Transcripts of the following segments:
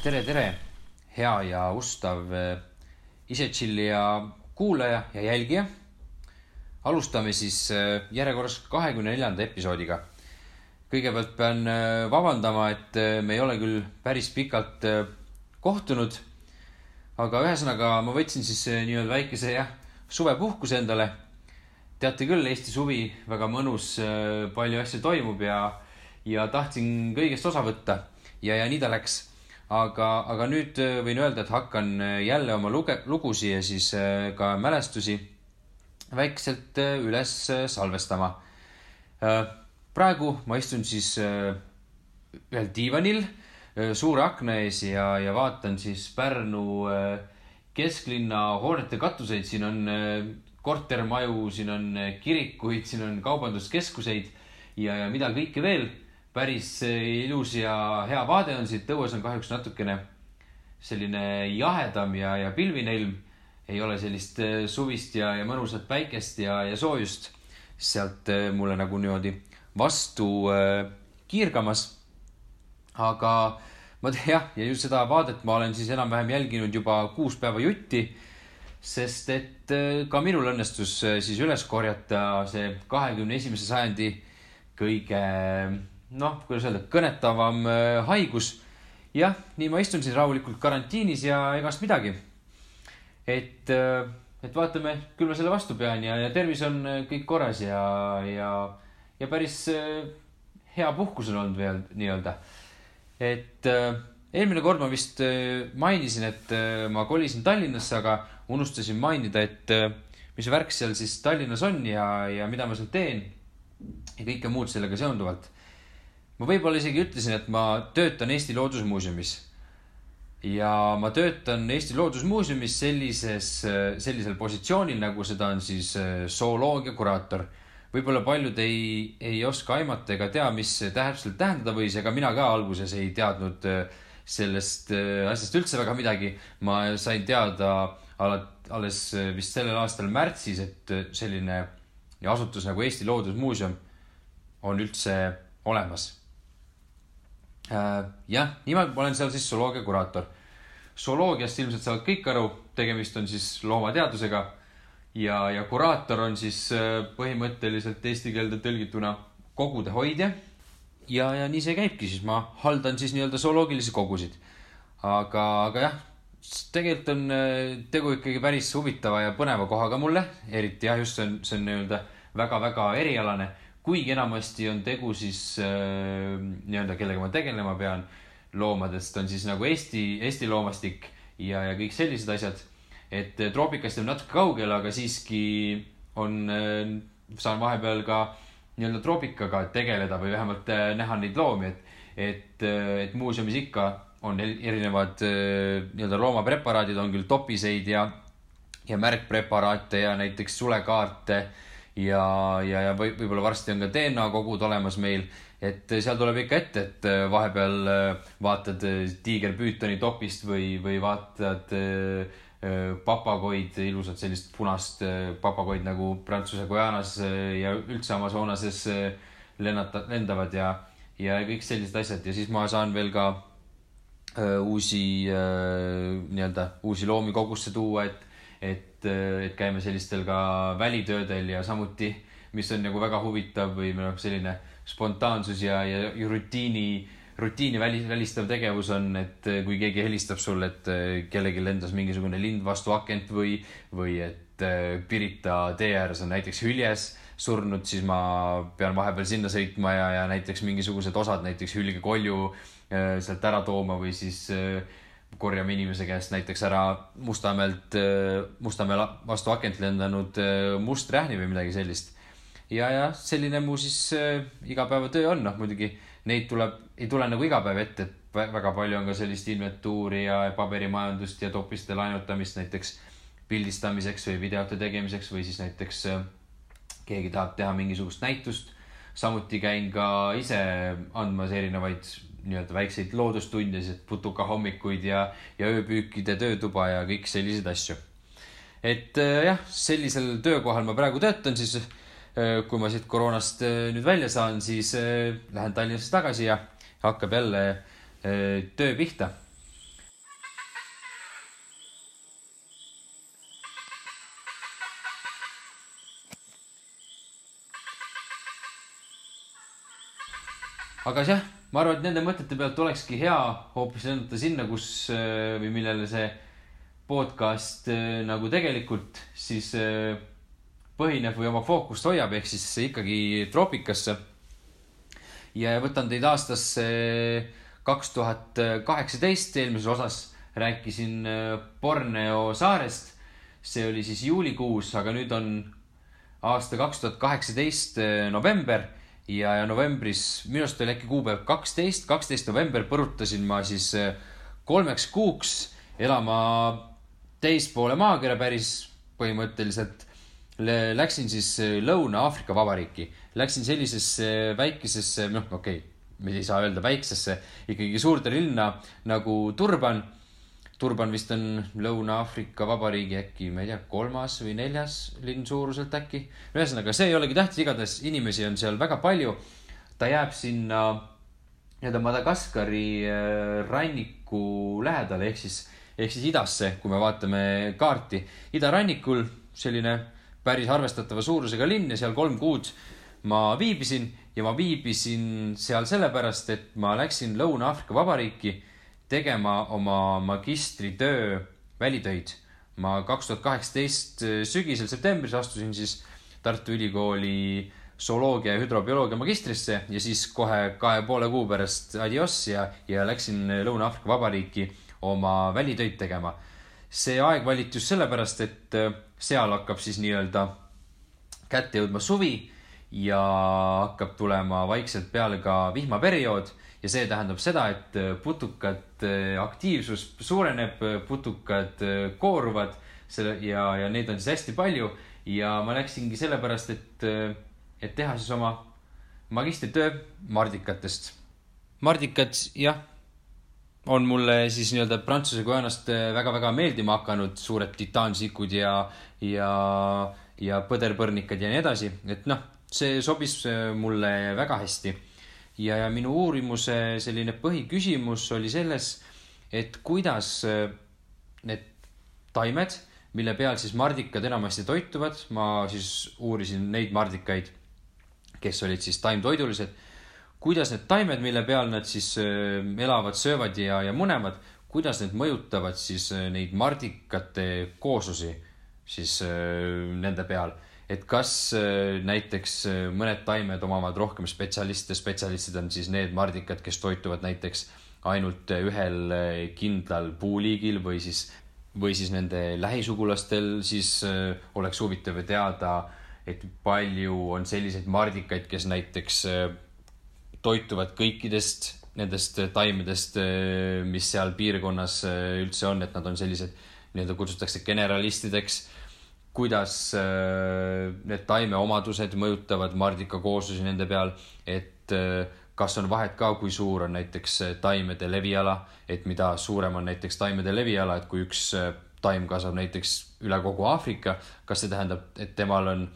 tere, tere, hea ja ustav eh, Isetšillija kuulaja ja jälgija. alustame siis eh, järjekorras kahekümne neljanda episoodiga. kõigepealt pean eh, vabandama, et me ei ole küll päris pikalt kohtunud. aga ühesõnaga ma võtsin siis nii-öelda väikese jah, suvepuhkuse endale. Teate küll, Eesti suvi väga mõnus, palju asju toimub ja, ja tahtsin kõigest osa võtta ja, ja nii ta läks aga, aga nüüd äh, võin öelda, et hakkan äh, jälle oma luge-, lugusid ja siis äh, ka mälestusi väikselt üles salvestama. praegu ma istun siis ühel diivanil suure akna ees ja, ja vaatan siis Pärnu kesklinna hoonete katuseid, siin on kortermaju, siin on kirikuid, siin on kaubanduskeskuseid ja, ja mida kõike veel päris ilus ja hea vaade on siit, õues on kahjuks natukene selline jahedam ja, ja pilvine ilm. ei ole sellist eh, suvist ja, ja mõnusat päikest ja, ja soojust sealt eh, mulle nagu niimoodi vastu äh, kiirgamas. aga ma jah, ja just seda vaadet ma olen siis enam-vähem jälginud juba kuus päeva jutti. Sest et ka minul õnnestus siis üles korjata see kahekümne esimese sajandi kõige noh, kuidas öelda, kõnetavam äh, haigus. jah, nii ma istun siin rahulikult karantiinis ja egast midagi. et, äh, et vaatame, küll ma selle vastu pean ja, ja tervis on äh, kõik korras ja, ja, ja päris hea puhkus on olnud veel nii-öelda. et eelmine kord ma vist mainisin, et ma kolisin Tallinnasse, aga unustasin mainida, et mis värk seal siis Tallinnas on ja, ja mida ma seal teen ja kõike muud sellega seonduvalt ma võib-olla isegi ütlesin, et ma töötan Eesti Loodusmuuseumis. ja ma töötan Eesti Loodusmuuseumis sellises, sellisel positsioonil, nagu seda on siis äh, zooloogia kuraator. võib-olla paljud ei, ei oska aimata ega tea, mis see täpselt tähendada võis, ega mina ka alguses ei teadnud äh, sellest äh, asjast üldse väga midagi. ma sain teada alles vist sellel aastal märtsis, et selline asutus nagu Eesti Loodusmuuseum on üldse olemas Äh, jah, nimelt ma olen seal siis zooloogia kuraator. zooloogiast ilmselt saavad kõik aru, tegemist on siis loomateadusega. ja, ja kuraator on siis äh, põhimõtteliselt eesti keelde tõlgituna kogude hoidja. ja, ja nii see käibki, siis ma haldan siis nii-öelda zooloogilisi kogusid. aga, aga jah, tegelikult on äh, tegu ikkagi päris huvitava ja põneva kohaga mulle, eriti jah, just see on, see on nii-öelda väga-väga erialane kuigi enamasti on tegu siis äh, nii-öelda, kellega ma tegelema pean, loomadest on siis nagu Eesti, Eesti loomastik ja, ja kõik sellised asjad. et äh, troopikast jääb natuke kaugele, aga siiski on äh,, saan vahepeal ka nii-öelda troopikaga tegeleda või vähemalt äh, näha neid loomi, et, et, äh, et muuseumis ikka on erinevad äh, nii-öelda loomapreparaadid, on küll topiseid ja, ja märkpreparaate ja näiteks sulekaarte ja, ja, ja või, võib-olla varsti on ka DNA kogud olemas meil. et seal tuleb ikka ette, et äh, vahepeal äh, vaatad tiigerpüütoni topist või, või vaatad papagoid, ilusat sellist punast papagoid nagu Prantsuse Guyanas ja üldse Amazonases lennata, lendavad ja, ja kõik sellised asjad ja siis ma saan veel ka uusi nii-öelda uusi loomi kogusse tuua, et et, et käime sellistel ka välitöödel ja samuti, mis on nagu väga huvitav või noh, selline spontaansus ja, ja rutiini, rutiini välis, välistav tegevus on, et kui keegi helistab sulle, et kellelgi lendas mingisugune lind vastu akent või, või et äh, Pirita tee ääres on näiteks hüljes surnud, siis ma pean vahepeal sinna sõitma ja, ja näiteks mingisugused osad, näiteks hülgekolju äh, sealt ära tooma või siis äh, korjame inimese käest näiteks ära Mustamäelt, äh, Mustamäe vastu akent lendanud äh, musträhni või midagi sellist. ja, ja selline mu siis äh, igapäevatöö on, noh muidugi neid tuleb, ei tule nagu iga päev ette, et väga palju on ka sellist inventuuri ja paberimajandust ja topiste laenutamist näiteks pildistamiseks või videote tegemiseks või siis näiteks keegi tahab teha mingisugust näitust. samuti käin ka ise andmas erinevaid nii-öelda väikseid loodustunde, putukahommikuid ja, ja ööpüükide töötuba ja kõik selliseid asju. et äh, jah, sellisel töökohal ma praegu töötan siis kui ma siit koroonast nüüd välja saan, siis lähen Tallinnasse tagasi ja hakkab jälle töö pihta aga jah, ma arvan, et nende mõtete pealt olekski hea hoopis lennata sinna, kus või millele see podcast nagu tegelikult siis põhineb või oma fookust hoiab, ehk siis ikkagi troopikasse. ja võtan teid aastasse kaks tuhat kaheksateist, eelmises osas rääkisin Borneo saarest. see oli siis juulikuus, aga nüüd on aasta kaks tuhat kaheksateist november ja, ja novembris, minu arust oli äkki kuupäev kaksteist, kaksteist november põrutasin ma siis äh, kolmeks kuuks elama teispoole maakera päris põhimõtteliselt. Läksin siis äh, Lõuna-Aafrika Vabariiki, läksin sellisesse väikesesse, noh, okei okay,, me ei saa öelda väiksesse, ikkagi suurde linna nagu Turban Turban vist on Lõuna-Aafrika Vabariigi äkki, ma ei tea, kolmas või neljas linn suuruselt äkki. ühesõnaga, see ei olegi tähtis, igatahes inimesi on seal väga palju. ta jääb sinna nii-öelda Madagaskari äh, ranniku lähedale ehk siis, ehk siis idasse, kui me vaatame kaarti. idarannikul selline päris arvestatava suurusega linn ja seal kolm kuud ma viibisin ja ma viibisin seal sellepärast, et ma läksin Lõuna-Aafrika Vabariiki tegema oma magistritöö välitöid. ma kaks tuhat kaheksateist äh, sügisel septembris astusin siis Tartu Ülikooli zooloogia ja hüdrobioloogia magistrisse ja siis kohe kahe poole kuu pärast adios ja, ja läksin Lõuna-Aafrika Vabariiki oma välitöid tegema. see aeg valiti just sellepärast, et äh, seal hakkab siis nii-öelda kätte jõudma suvi ja hakkab tulema vaikselt peale ka vihmaperiood ja see tähendab seda, et äh, putukate äh, aktiivsus suureneb, äh, putukad kooruvad selle ja, ja neid on siis hästi palju. Ja ma läksingi sellepärast, et, et teha siis oma magistritöö mardikatest. mardikad, jah, on mulle siis nii-öelda Prantsuse Guyanast väga-väga meeldima hakanud, suured titaansikud ja, ja, ja põderpõrnikad ja nii edasi, et noh, see sobis mulle väga hästi ja, ja minu uurimuse selline põhiküsimus oli selles, et kuidas äh, need taimed, mille peal siis mardikad enamasti toituvad, ma siis uurisin neid mardikaid, kes olid siis taimtoidulised, kuidas need taimed, mille peal nad siis äh, elavad, söövad ja, ja munevad, kuidas need mõjutavad siis äh, neid mardikate kooslusi siis nende peal et kas äh, näiteks äh, mõned taimed omavad rohkem spetsialiste, spetsialistid on siis need mardikad, kes toituvad näiteks ainult ühel äh, kindlal puuliigil või siis, või siis nende lähisugulastel, siis oleks huvitav teada, et palju on selliseid mardikaid, kes näiteks toituvad kõikidest nendest taimedest, mis seal piirkonnas üldse on, et nad on sellised nii-öelda kutsutakse generalistideks kuidas äh, need taimeomadused mõjutavad mardika kooslusi nende peal, et äh, kas on vahet ka, kui suur on näiteks äh, taimede leviala, et mida suurem on näiteks taimede leviala, et kui üks taim kasvab näiteks üle kogu Aafrika, kas see tähendab, et temal on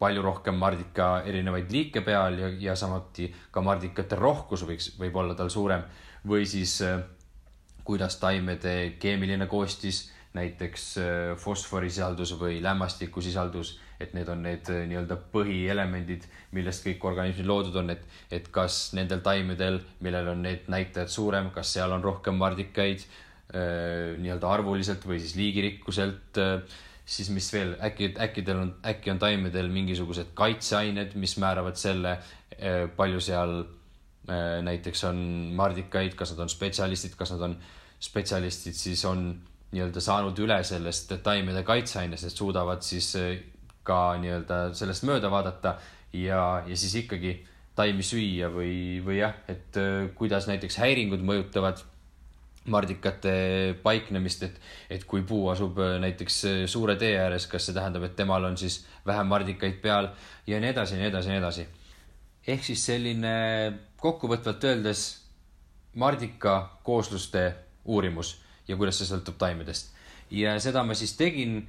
palju rohkem mardika erinevaid liike peal ja, ja samuti ka mardikate rohkus võiks, võib olla tal suurem? Või siis kuidas taimede keemiline koostis näiteks äh, fosforisisaldus või lämmastikusisaldus, et need on need äh, nii-öelda põhielemendid, millest kõik organismid loodud on, et, et kas nendel taimedel, millel on need näitajad suurem, kas seal on rohkem mardikaid äh, nii-öelda arvuliselt või siis liigirikkuselt, siis mis veel, äkki, äkki teil on, äkki on taimedel mingisugused kaitseained, mis määravad selle, palju seal näiteks on mardikaid, kas nad on spetsialistid, kas nad on spetsialistid, siis on nii-öelda saanud üle sellest taimede kaitseainest, et suudavad siis eh, ka nii-öelda sellest mööda vaadata ja, ja siis ikkagi taimi süüa või, või jah, et eh, kuidas näiteks häiringud mõjutavad mardikate paiknemist, et, et kui puu asub eh, näiteks suure tee ääres, kas see tähendab, et temal on siis vähem mardikaid peal ja nii edasi ja nii edasi ja nii edasi. ehk siis selline kokkuvõtvalt öeldes mardika koosluste uurimus ja kuidas see sõltub taimedest. ja seda ma siis tegin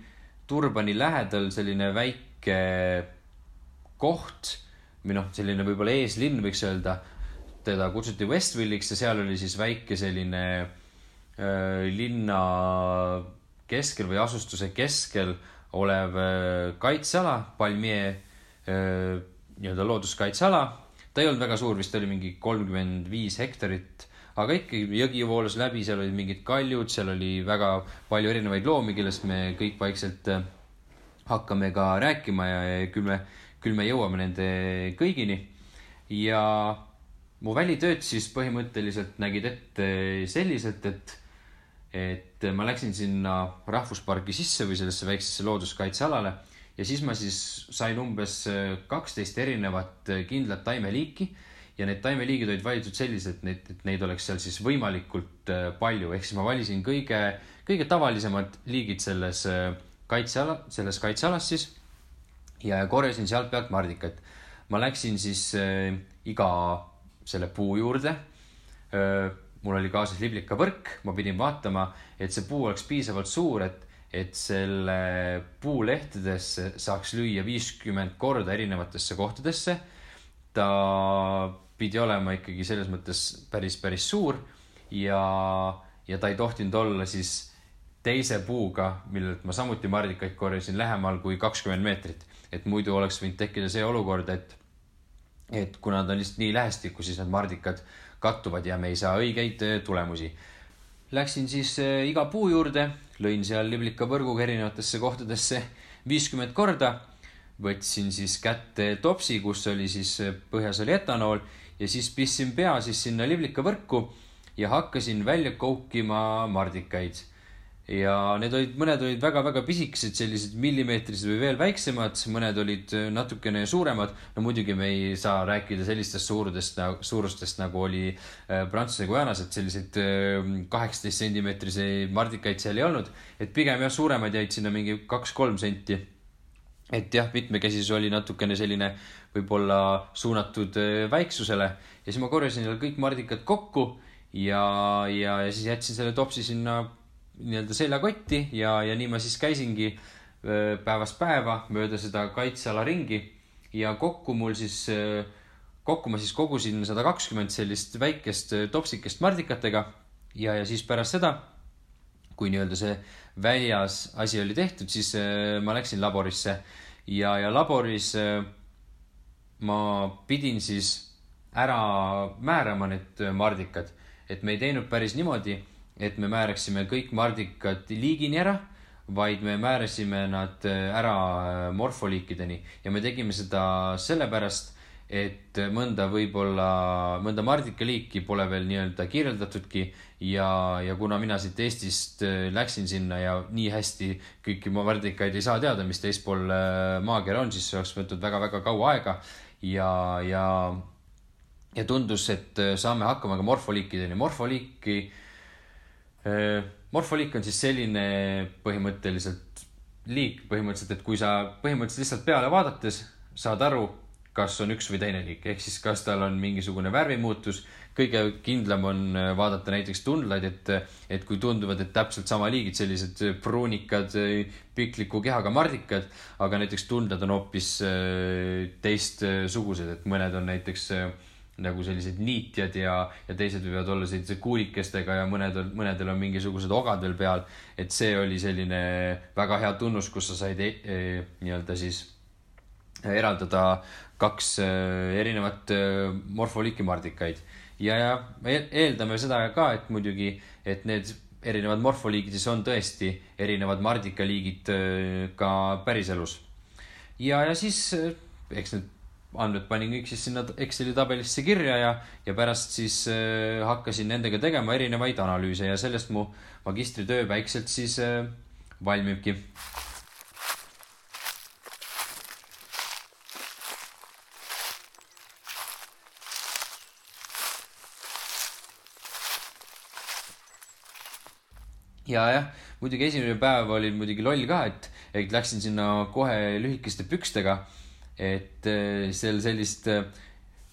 Turbani lähedal selline väike koht või noh, selline võib-olla eeslinn võiks öelda. teda kutsuti Westville'iks ja seal oli siis väike selline äh, linna keskel või asustuse keskel olev äh, kaitseala, Palmier äh, nii-öelda looduskaitseala. ta ei olnud väga suur, vist oli mingi kolmkümmend viis hektarit aga ikkagi jõgi voolas läbi, seal olid mingid kaljud, seal oli väga palju erinevaid loomi, kellest me kõik vaikselt äh, hakkame ka rääkima ja, ja küll me, küll me jõuame nende kõigini. ja mu välitööd siis põhimõtteliselt nägid ette selliselt, et, et ma läksin sinna rahvuspargi sisse või sellesse väiksesse looduskaitsealale ja siis ma siis sain umbes kaksteist erinevat kindlat taimeliiki ja need taimeliigid olid valitud sellised, et, et neid oleks seal siis võimalikult äh, palju, ehk siis ma valisin kõige, kõige tavalisemad liigid selles äh, kaitseala, selles kaitsealas siis. ja korjasin sealt pealt mardikat. ma läksin siis äh, iga selle puu juurde äh,. mul oli kaasas liblikavõrk, ma pidin vaatama, et see puu oleks piisavalt suur, et, et selle puu lehtedesse saaks lüüa viiskümmend korda erinevatesse kohtadesse ta pidi olema ikkagi selles mõttes päris, päris suur ja, ja ta ei tohtinud olla siis teise puuga, millelt ma samuti mardikaid korjasin, lähemal kui kakskümmend meetrit. et muidu oleks võinud tekkida see olukord, et, et kuna ta on lihtsalt nii lähestikku, siis need mardikad kattuvad ja me ei saa õigeid eh, tulemusi. Läksin siis eh, iga puu juurde, lõin seal liblikavõrguga erinevatesse kohtadesse viiskümmend korda võtsin siis kätte topsi, kus oli siis põhjas oli etanool ja siis pistsin pea siis sinna liblikavõrku ja hakkasin välja koukima mardikaid. ja need olid, mõned olid väga-väga pisikesed, sellised millimeetrised või veel väiksemad, mõned olid natukene suuremad. no muidugi me ei saa rääkida sellistest suurudest, suurustest nagu oli äh, Prantsuse Guajanas, et selliseid kaheksateist sentimeetriseid mardikaid seal ei olnud, et pigem jah, suuremad jäid sinna mingi kaks-kolm senti et jah, mitmekesisus oli natukene selline võib-olla suunatud äh, väiksusele. Ja siis ma korjasin seal kõik mardikad kokku ja, ja, ja siis jätsin selle topsi sinna nii-öelda seljakotti ja, ja nii ma siis käisingi äh, päevast päeva mööda seda kaitseala ringi. Ja kokku mul siis, äh, kokku ma siis kogusin sada kakskümmend sellist väikest topsikest mardikatega. Ja, ja siis pärast seda, kui nii-öelda see väljas asi oli tehtud, siis ma läksin laborisse. Ja, ja laboris äh, ma pidin siis ära määrama need mardikad, et me ei teinud päris niimoodi, et me määraksime kõik mardikad liigini ära, vaid me määrasime nad äh, ära äh, morfoliikideni. Ja me tegime seda sellepärast et mõnda võib-olla, mõnda mardikaliiki pole veel nii-öelda kirjeldatudki ja, ja kuna mina siit Eestist äh, läksin sinna ja nii hästi kõiki mardikaid ei saa teada, mis teispool äh, maakera on, siis see oleks võtnud väga-väga kaua aega ja, ja, ja tundus, et äh, saame hakkama ka morfoliikideni. morfoliiki, morfoliik on siis selline põhimõtteliselt liik põhimõtteliselt, et kui sa põhimõtteliselt lihtsalt peale vaadates saad aru, kas on üks või teine liik, ehk siis kas tal on mingisugune värvimuutus. kõige kindlam on äh, vaadata näiteks tundlaid, et, et kui tunduvad, et täpselt sama liigid, sellised pruunikad, pikliku kehaga mardikad, aga näiteks tundlad on hoopis äh, teistsugused, et mõned on näiteks äh, nagu sellised niitjad ja, ja teised võivad olla sellised kuulikestega ja mõned on, mõnedel on mingisugused ogad veel peal. et see oli selline väga hea tunnus, kus sa said e, e, nii-öelda siis eraldada kaks äh, erinevat äh, morfoliiki mardikaid. ja, ja me eeldame seda ka, et muidugi, et need erinevad morfoliigid siis on tõesti erinevad mardikaliigid äh, ka päriselus. ja, ja siis eks need andmed panin kõik siis sinna Exceli tabelisse kirja ja, ja pärast siis äh, hakkasin nendega tegema erinevaid analüüse ja sellest mu magistritöö väikselt siis äh, valmibki ja jah, muidugi esimene päev oli muidugi loll ka, et, et läksin sinna kohe lühikeste pükstega. et eh, seal sellist eh,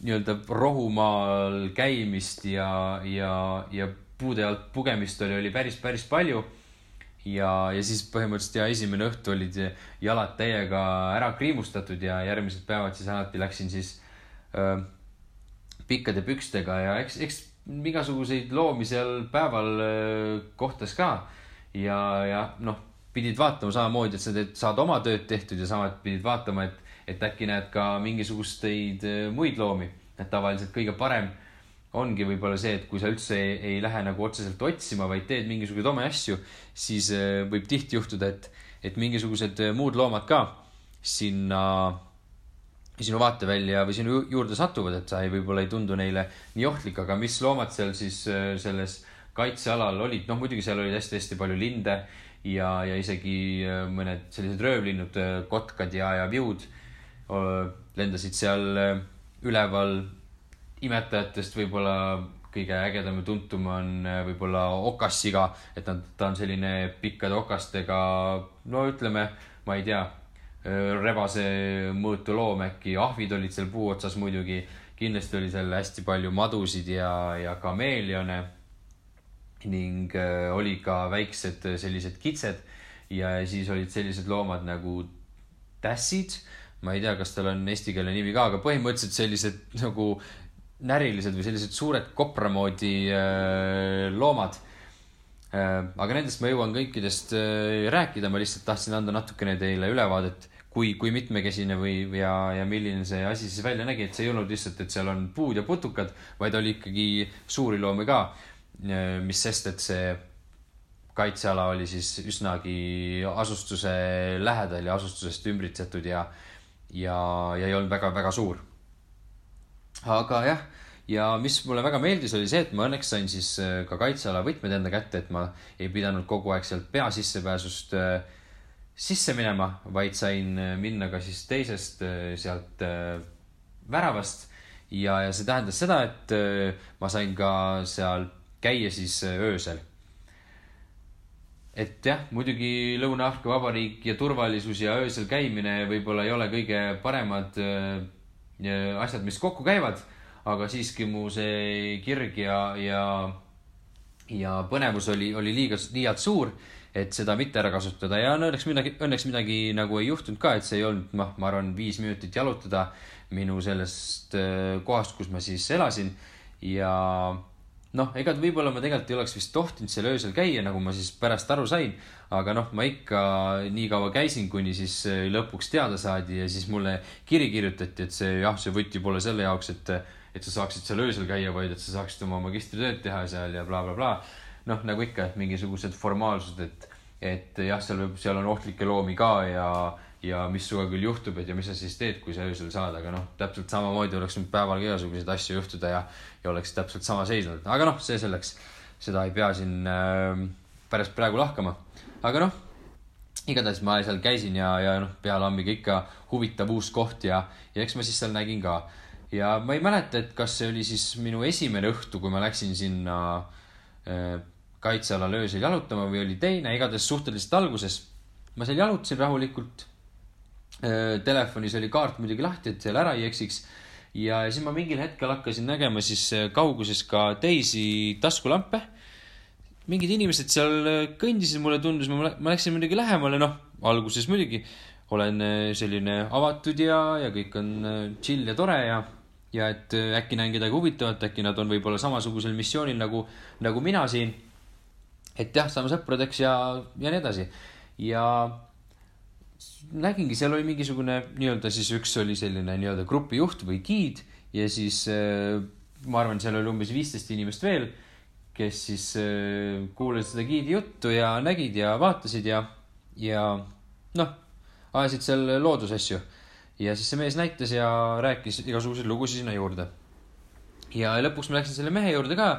nii-öelda rohumaal käimist ja, ja, ja puude alt pugemist oli, oli päris, päris palju. ja, ja siis põhimõtteliselt ja esimene õhtu olid jalad täiega ära kriimustatud ja järgmised päevad siis alati läksin siis öö, pikkade pükstega ja eks, eks igasuguseid loomi seal päeval kohtas ka. ja, ja noh, pidid vaatama samamoodi, et sa teed, saad oma tööd tehtud ja samas pidid vaatama, et, et äkki näed ka mingisuguseid muid loomi. et tavaliselt kõige parem ongi võib-olla see, et kui sa üldse ei, ei lähe nagu otseselt otsima, vaid teed mingisuguseid omi asju, siis võib tihti juhtuda, et, et mingisugused muud loomad ka sinna, sinu vaatevälja või sinu juurde satuvad, et sa ei, võib-olla ei tundu neile nii ohtlik, aga mis loomad seal siis äh, selles kaitsealal olid, noh muidugi seal oli hästi-hästi palju linde ja, ja isegi mõned sellised röövlinnud, kotkad ja, ja viud lendasid seal üleval. Imetajatest võib-olla kõige ägedam ja tuntum on äh, võib-olla okassiga, et nad, ta on selline pikkade okastega, no ütleme, ma ei tea, äh, rebase mõõtu loom äkki, ahvid olid seal puu otsas muidugi. kindlasti oli seal hästi palju madusid ja, ja kameelione. ning äh, oli ka väiksed sellised kitsed ja siis olid sellised loomad nagu tässid ma ei tea, kas tal on eestikeelne nimi ka, aga põhimõtteliselt sellised nagu närilised või sellised suured kopra moodi äh, loomad. Äh, aga nendest ma jõuan kõikidest äh, rääkida, ma lihtsalt tahtsin anda natukene teile ülevaadet, kui, kui mitmekesine või, ja, ja milline see asi siis välja nägi, et see ei olnud lihtsalt, et seal on puud ja putukad, vaid oli ikkagi suuri loomi ka. mis sest, et see kaitseala oli siis üsnagi asustuse lähedal ja asustusest ümbritsetud ja, ja, ja ei olnud väga-väga suur. Aga jah, ja mis mulle väga meeldis, oli see, et ma õnneks sain siis äh, ka kaitseala võtmed enda kätte, et ma ei pidanud kogu aeg sealt pea sissepääsust äh, sisse minema, vaid sain äh, minna ka siis teisest sealt väravast. ja, ja see tähendas seda, et ma sain ka seal käia siis öösel. et jah, muidugi Lõuna-Aafrika Vabariik ja turvalisus ja öösel käimine võib-olla ei ole kõige paremad asjad, mis kokku käivad, aga siiski mu see kirg ja, ja, ja põnevus oli, oli liiga, liialt suur, et seda mitte ära kasutada ja no õnneks midagi, õnneks midagi nagu ei juhtunud ka, et see ei olnud, noh, ma arvan, viis minutit jalutada minu sellest äh, kohast, kus ma siis elasin ja noh, ega võib-olla ma tegelikult ei oleks vist tohtinud seal öösel käia, nagu ma siis pärast aru sain. aga noh, ma ikka nii kaua käisin, kuni siis äh, lõpuks teada saadi ja siis mulle kiri kirjutati, et see jah, see võti pole selle jaoks, et, et sa saaksid seal öösel käia, vaid et sa saaksid oma magistritööd teha seal ja blablabla bla, bla. Noh, nagu ikka, mingisugused formaalsused, et, et jah, seal võib, seal on ohtlikke loomi ka ja ja mis sinuga küll juhtub, et ja mis sa siis teed, kui sa öösel saad, aga noh, täpselt samamoodi oleks nüüd päeval ka igasuguseid asju juhtuda ja, ja oleks täpselt sama seisnud, aga noh, see selleks, seda ei pea siin äh, päris praegu lahkama, aga noh, igatahes ma seal käisin ja, ja noh, pealambiga ikka huvitav uus koht ja, ja eks ma siis seal nägin ka. Ja ma ei mäleta, et kas see oli siis minu esimene õhtu, kui ma läksin sinna äh, kaitsealal öösel jalutama või oli teine, igatahes suhteliselt alguses ma seal jalutasin rahulikult Äh, telefonis oli kaart muidugi lahti, et seal ära ei eksiks. ja siis ma mingil hetkel hakkasin nägema siis äh, kauguses ka teisi taskulampe. mingid inimesed seal kõndisid, mulle tundus, ma läksin muidugi lähemale, noh, alguses muidugi olen selline avatud ja, ja kõik on chill ja tore ja, ja et äkki näen kedagi huvitavat, äkki nad on võib-olla samasugusel missioonil nagu, nagu mina siin. et jah, saame sõpradeks ja, ja nii edasi. ja nägingi, seal oli mingisugune nii-öelda siis üks oli selline nii-öelda grupijuht või giid ja siis äh, ma arvan, seal oli umbes viisteist inimest veel, kes siis äh, kuulasid seda giidi juttu ja nägid ja vaatasid ja, ja noh, ajasid seal loodusasju. Ja siis see mees näitas ja rääkis igasuguseid lugusid sinna juurde. ja lõpuks ma läksin selle mehe juurde ka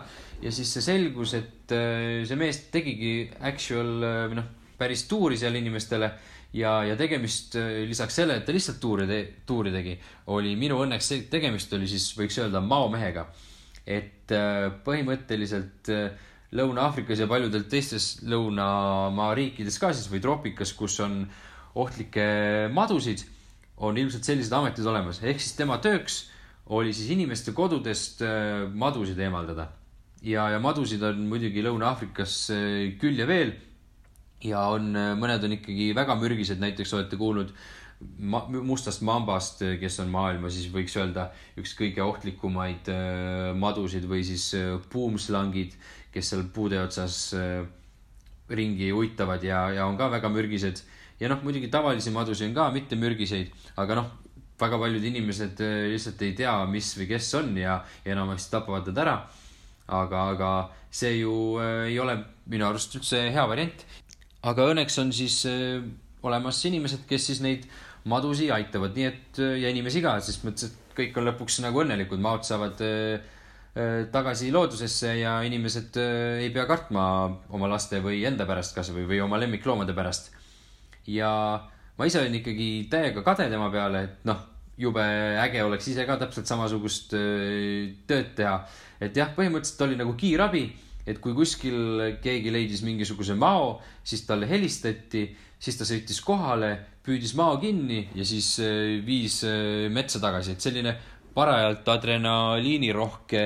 ja siis see selgus, et äh, see mees tegigi actual või noh, päris tuuri seal inimestele ja, ja tegemist äh, lisaks sellele, et ta lihtsalt tuuri te,, tuuri tegi, oli minu õnneks, tegemist oli siis võiks öelda maomehega. et äh, põhimõtteliselt äh, Lõuna-Aafrikas ja paljudel teistes lõunamaa riikides ka siis või troopikas, kus on ohtlikke madusid, on ilmselt sellised ametid olemas, ehk siis tema tööks oli siis inimeste kodudest madusid eemaldada. ja, ja madusid on muidugi Lõuna-Aafrikas küll ja veel ja on, mõned on ikkagi väga mürgised, näiteks olete kuulnud ma, mustast mambast, kes on maailma siis võiks öelda üks kõige ohtlikumaid äh, madusid või siis äh, puumslangid, kes seal puude otsas äh, ringi uitavad ja, ja on ka väga mürgised. Ja noh, muidugi tavalisi madusid on ka mitte mürgiseid, aga noh, väga paljud inimesed lihtsalt ei tea, mis või kes on ja, ja enamasti tapavad nad ära. aga, aga see ju ei ole minu arust üldse hea variant. aga õnneks on siis olemas inimesed, kes siis neid madusi aitavad, nii et ja inimesi ka, selles mõttes, et kõik on lõpuks nagu õnnelikud, maod saavad äh, äh, tagasi loodusesse ja inimesed äh, ei pea kartma oma laste või enda pärast kasvõi või oma lemmikloomade pärast. Ja ma ise olin ikkagi täiega kade tema peale, et noh, jube äge oleks ise ka täpselt samasugust tööd teha. et jah, põhimõtteliselt oli nagu kiirabi, et kui kuskil keegi leidis mingisuguse mao, siis talle helistati, siis ta sõitis kohale püüdis mao kinni ja siis viis metsa tagasi, et selline parajalt adrenaliinirohke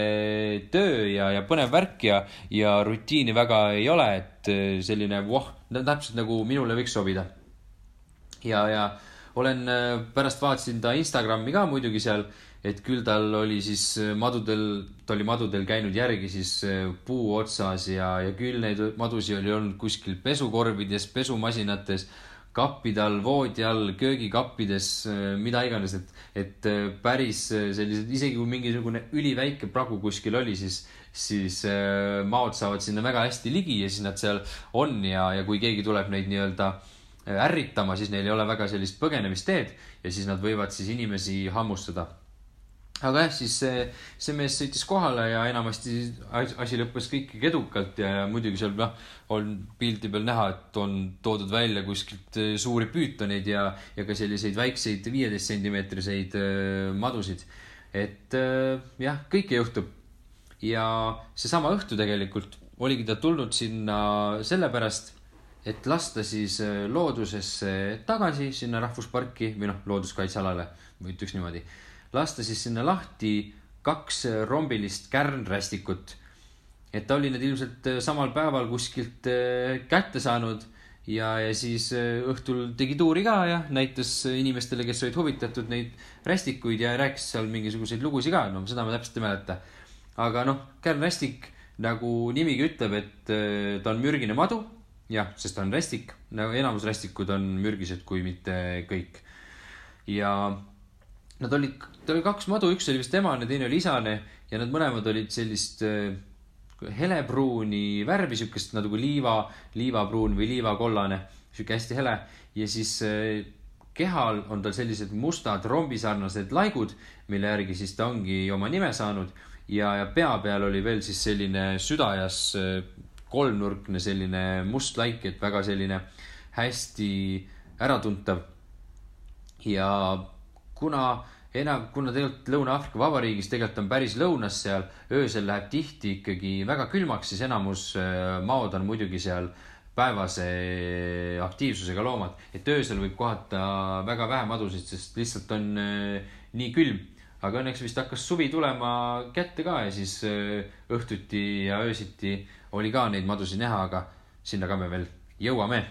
töö ja, ja põnev värk ja, ja rutiini väga ei ole, et selline voh, täpselt nagu minule võiks sobida. Ja, ja olen pärast vaatasin ta Instagrami ka muidugi seal, et küll tal oli siis madudel, ta oli madudel käinud järgi siis puu otsas ja, ja küll neid madusid oli olnud kuskil pesukorvides, pesumasinates kappide all, voodi all, köögikappides, äh, mida iganes, et, et äh, päris äh, sellised, isegi kui mingisugune üliväike pragu kuskil oli, siis, siis maod saavad sinna väga hästi ligi ja siis nad seal on ja, ja kui keegi tuleb neid nii-öelda ärritama, siis neil ei ole väga sellist põgenemisteed ja siis nad võivad siis inimesi hammustada aga jah, siis see, see mees sõitis kohale ja enamasti asi lõppes kõik edukalt ja, muidugi seal noh, on pildi peal näha, et on toodud välja kuskilt eh, suuri püütoneid ja, ja ka selliseid väikseid viieteist sentimeetriseid eh, madusid. et jah, kõike juhtub. ja seesama õhtu tegelikult oligi ta tulnud sinna sellepärast, et lasta siis loodusesse tagasi sinna rahvusparki või noh, looduskaitsealale, ütleks niimoodi lasta siis sinna lahti kaks rombilist kärnrästikut. et ta oli need ilmselt äh, samal päeval kuskilt äh, kätte saanud ja, ja siis äh, õhtul tegi tuuri ka ja näitas inimestele, kes olid huvitatud neid rästikuid ja rääkis seal mingisuguseid lugusid ka, no seda ma täpselt ei mäleta. aga noh, kärnrästik nagu nimigi ütleb, et ta on mürgine madu, jah, sest ta on rästik, nagu enamus rästikud on mürgised, kui mitte kõik. ja nad olid, tal oli kaks madu, üks oli vist emane, teine oli isane ja nad mõlemad olid sellist äh, helepruuni värvi, siukest nagu liiva, liivapruun või liivakollane, sihuke hästi hele. Ja siis äh, kehal on tal sellised mustad rombisarnased laigud, mille järgi siis ta ongi oma nime saanud. Ja, ja pea peal oli veel siis selline südajas äh, kolmnurkne selline must laik, et väga selline hästi äratuntav. ja kuna enam, kuna tegelikult Lõuna-Aafrika Vabariigis tegelikult on päris lõunas seal, öösel läheb tihti ikkagi väga külmaks, siis enamus äh, maod on muidugi seal päevase aktiivsusega loomad, et öösel võib kohata väga vähe madusid, sest lihtsalt on äh, nii külm. aga õnneks vist hakkas suvi tulema kätte ka ja siis äh, õhtuti ja öösiti oli ka neid madusid näha, aga sinna ka me veel jõuame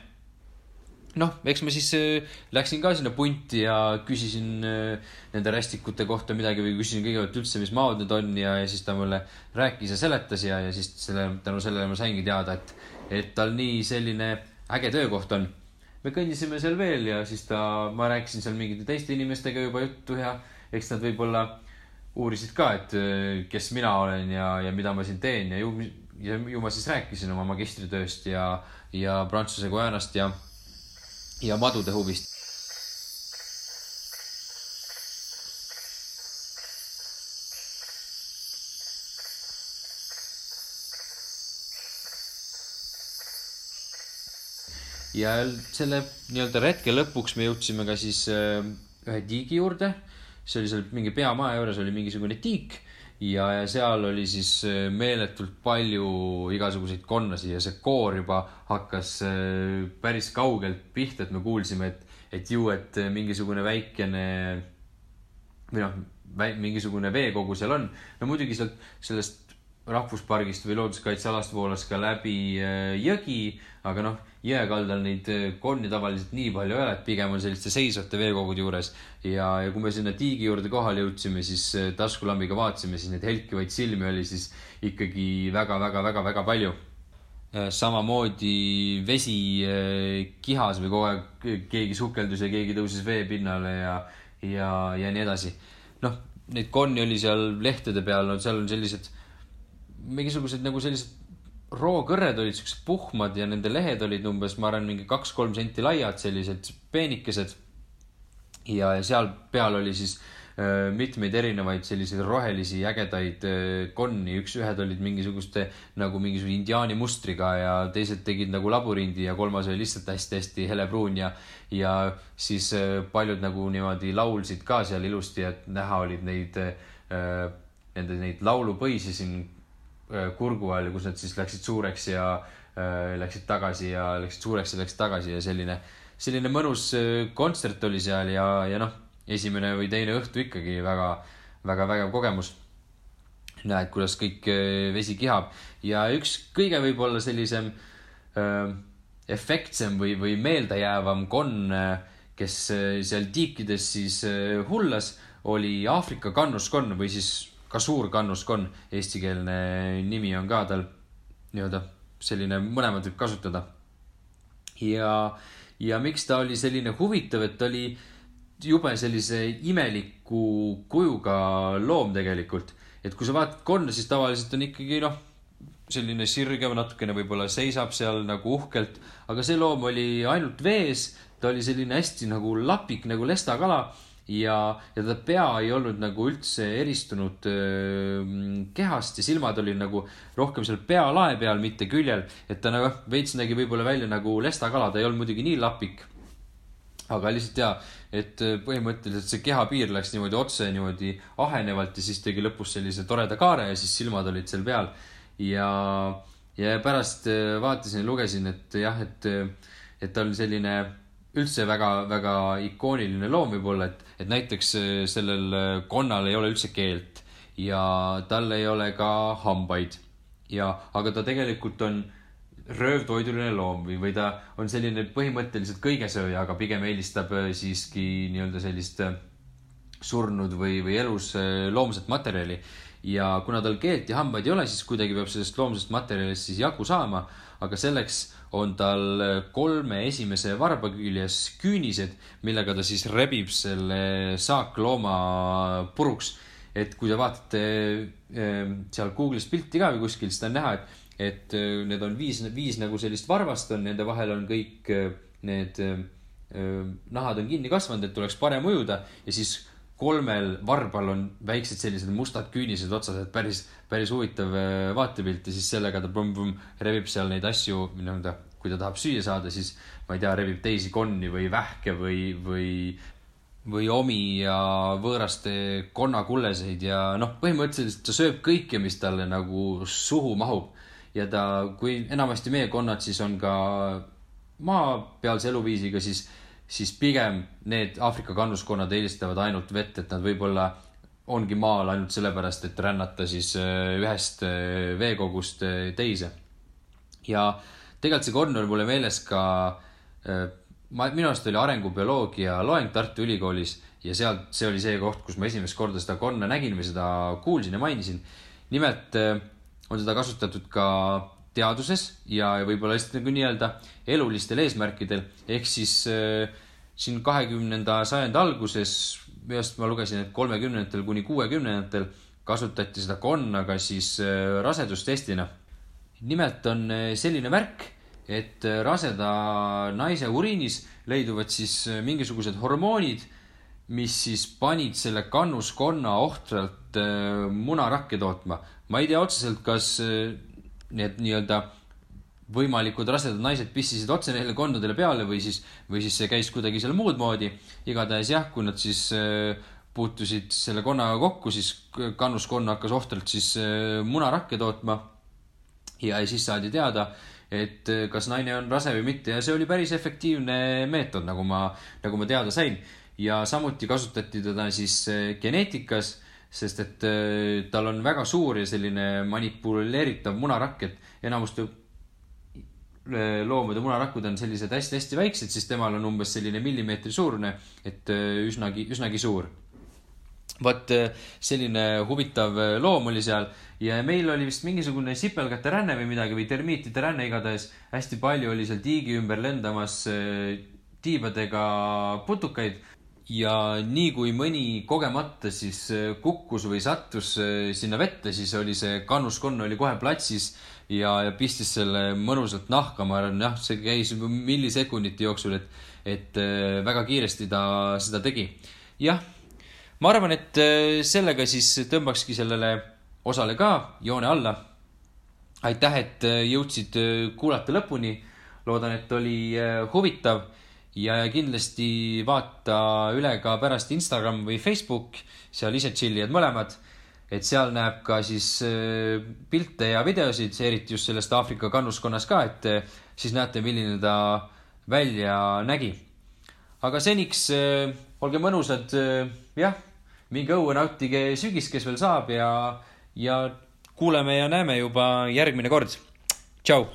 noh, eks ma siis äh, läksin ka sinna punti ja küsisin äh, nende rästikute kohta midagi või küsisin kõigepealt üldse, mis maod need on ja, ja siis ta mulle rääkis ja seletas ja, ja siis selle, tänu sellele ma saingi teada, et, et tal nii selline äge töökoht on. me kõndisime seal veel ja siis ta, ma rääkisin seal mingite teiste inimestega juba juttu ja eks nad võib-olla uurisid ka, et äh, kes mina olen ja, ja mida ma siin teen ja ju, ja ju ma siis rääkisin oma magistritööst ja, ja Prantsuse Guajanast ja ja madude huvist. ja selle nii-öelda retke lõpuks me jõudsime ka siis äh, ühe tiigi juurde. see oli seal mingi peamaja juures oli mingisugune tiik ja, ja seal oli siis äh, meeletult palju igasuguseid konnasid ja see koor juba hakkas äh, päris kaugelt pihta, et me kuulsime, et, et ju, et äh, mingisugune väikene või noh, mingisugune veekogu seal on. no muidugi sealt, sellest rahvuspargist või looduskaitsealast voolas ka läbi jõgi, aga noh, jõe kaldal neid konni tavaliselt nii palju ei ole, et pigem on selliste seisvate veekogude juures. ja, ja kui me sinna tiigi juurde kohale jõudsime, siis taskulambiga vaatasime, siis neid helkivaid silmi oli siis ikkagi väga-väga-väga-väga palju Äh, samamoodi vesi äh, kihas või kogu aeg keegi sukeldus ja keegi tõusis veepinnale ja, ja, ja nii edasi. noh, neid konni oli seal lehtede peal, no seal on sellised, mingisugused nagu sellised rookõrred olid siuksed puhmad ja nende lehed olid umbes, ma arvan, mingi kaks-kolm senti laiad, sellised peenikesed. ja, ja seal peal oli siis äh, Äh, mitmeid erinevaid selliseid rohelisi ägedaid äh, konni, üks, ühed olid mingisuguste nagu mingisuguse indiaani mustriga ja teised tegid nagu labürindi ja kolmas oli lihtsalt hästi-hästi helepruun ja, ja siis äh, paljud nagu niimoodi laulsid ka seal ilusti, et näha olid neid, nende neid laulupõisi siin kurgu all, kus nad siis läksid suureks ja läksid tagasi ja läksid suureks ja läksid tagasi ja selline, selline mõnus kontsert oli seal ja, ja noh esimene või teine õhtu ikkagi väga, väga vägev kogemus. näed, kuidas kõik äh, vesi kihab ja üks kõige võib-olla sellisem äh, efektsem või, või meeldejäävam konn, äh, kes äh, seal tiikides siis äh, hullas, oli Aafrika kannuskonn või siis ka suur kannuskonn. Eestikeelne nimi on ka tal nii-öelda selline, mõlemat võib kasutada. ja, ja miks ta oli selline huvitav, et ta oli jube sellise imeliku kujuga loom tegelikult. et kui sa vaatad konda, siis tavaliselt on ikkagi noh, selline sirge või natukene võib-olla seisab seal nagu uhkelt, aga see loom oli ainult vees, ta oli selline hästi nagu lapik nagu lestakala ja, ja ta pea ei olnud nagu üldse eristunud öö, kehast ja silmad olid nagu rohkem seal pealae peal, mitte küljel. et ta nagu veits nägi võib-olla välja nagu lestakala, ta ei olnud muidugi nii lapik aga lihtsalt ja, et äh, põhimõtteliselt see kehapiir läks niimoodi otse niimoodi ahenevalt ja siis tegi lõpus sellise toreda kaare ja siis silmad olid seal peal. ja, ja pärast äh, vaatasin lugesin, et jah, et, äh, et ta on selline üldse väga-väga ikooniline loom võib-olla, et, et näiteks sellel konnal ei ole üldse keelt ja tal ei ole ka hambaid ja, aga ta tegelikult on röövtoiduline loom või, või ta on selline põhimõtteliselt kõigesööja, aga pigem eelistab äh, siiski nii-öelda sellist äh, surnud või, või elus äh, loomset materjali. Ja kuna tal keelt ja hambaid ei ole, siis kuidagi peab sellest loomsest materjalist siis jagu saama, aga selleks on tal kolme esimese varba küljes küünised, millega ta siis rebib selle saaklooma puruks. et kui te vaatate seal Google'is pilti ka või kuskil, siis on näha, et et äh, need on viis, viis nagu sellist varvast on, nende vahel on kõik äh, need nahad on kinni kasvanud, et oleks parem ujuda ja siis kolmel varbal on väiksed sellised mustad küünised otsas, et päris, päris huvitav vaatepilt ja siis sellega ta põmm-põmm rebib seal neid asju, nii-öelda, kui ta tahab süüa saada, siis ma ei tea, rebib teisi konni või vähke või, või, või omi ja võõraste konnakulleseid ja noh, põhimõtteliselt ta sööb kõike, mis talle nagu suhu mahub. Ja ta, kui enamasti meie konnad siis on ka maapealse eluviisiga, siis, siis pigem need Aafrika kannuskonnad eelistavad ainult vett, et nad võib-olla ongi maal ainult sellepärast, et rännata siis äh, ühest äh, veekogust äh, teise. ja tegelikult see konn on mulle meeles ka, ma, minu arust oli arengubioloogia loeng Tartu Ülikoolis ja sealt, see oli see koht, kus ma esimest korda seda konna nägin või seda kuulsin ja mainisin. nimelt on seda kasutatud ka teaduses ja, võib-olla lihtsalt nagu nii-öelda elulistel eesmärkidel. ehk siis äh, siin kahekümnenda sajandi alguses, arust ma lugesin, et kolmekümnendatel kuni kuuekümnendatel kasutati seda konnaga siis äh, rasedustestina. nimelt on äh, selline värk, et äh, raseda naise uriinis leiduvad siis äh, mingisugused hormoonid, mis siis panid selle kannuskonna ohtralt äh, munarakke tootma ma ei tea otseselt, kas need nii-öelda võimalikud rasedad naised pissisid otse neile kondadele peale või siis, või siis see käis kuidagi seal muud moodi. igatahes jah, kui nad siis äh, puutusid selle konnaga kokku, siis kannuskonna hakkas ohtralt siis äh, munarakke tootma. ja siis saadi teada, et kas naine on rase või mitte ja see oli päris efektiivne meetod, nagu ma, nagu ma teada sain. ja samuti kasutati teda siis geneetikas sest et äh, tal on väga suur ja selline manipuleeritav munarakk, et enamuste äh, loomade munarakud on sellised hästi-hästi väiksed, siis temal on umbes selline millimeetri suurune, et äh, üsnagi, üsnagi suur. vot selline huvitav loom oli seal ja meil oli vist mingisugune sipelgate ränne või midagi või termiitide ränne igatahes. hästi palju oli seal tiigi ümber lendamas tiibadega putukaid ja nii kui mõni kogemata siis äh, kukkus või sattus äh, sinna vette, siis oli see kannuskonn oli kohe platsis ja, ja pistis selle mõnusalt nahka, ma arvan, jah, see käis millisekundite jooksul, et, et äh, väga kiiresti ta seda tegi. jah, ma arvan, et sellega siis tõmbakski sellele osale ka joone alla. aitäh, et jõudsid kuulata lõpuni. loodan, et oli huvitav ja kindlasti vaata üle ka pärast Instagram või Facebook, seal ise tšillijad mõlemad. et seal näeb ka siis äh, pilte ja videosid, eriti just sellest Aafrika kannuskonnas ka, et äh, siis näete, milline ta välja nägi. aga seniks äh, olge mõnusad, jah, minge õue, nautige sügist, kes veel saab ja, ja kuuleme ja näeme juba järgmine kord. tšau.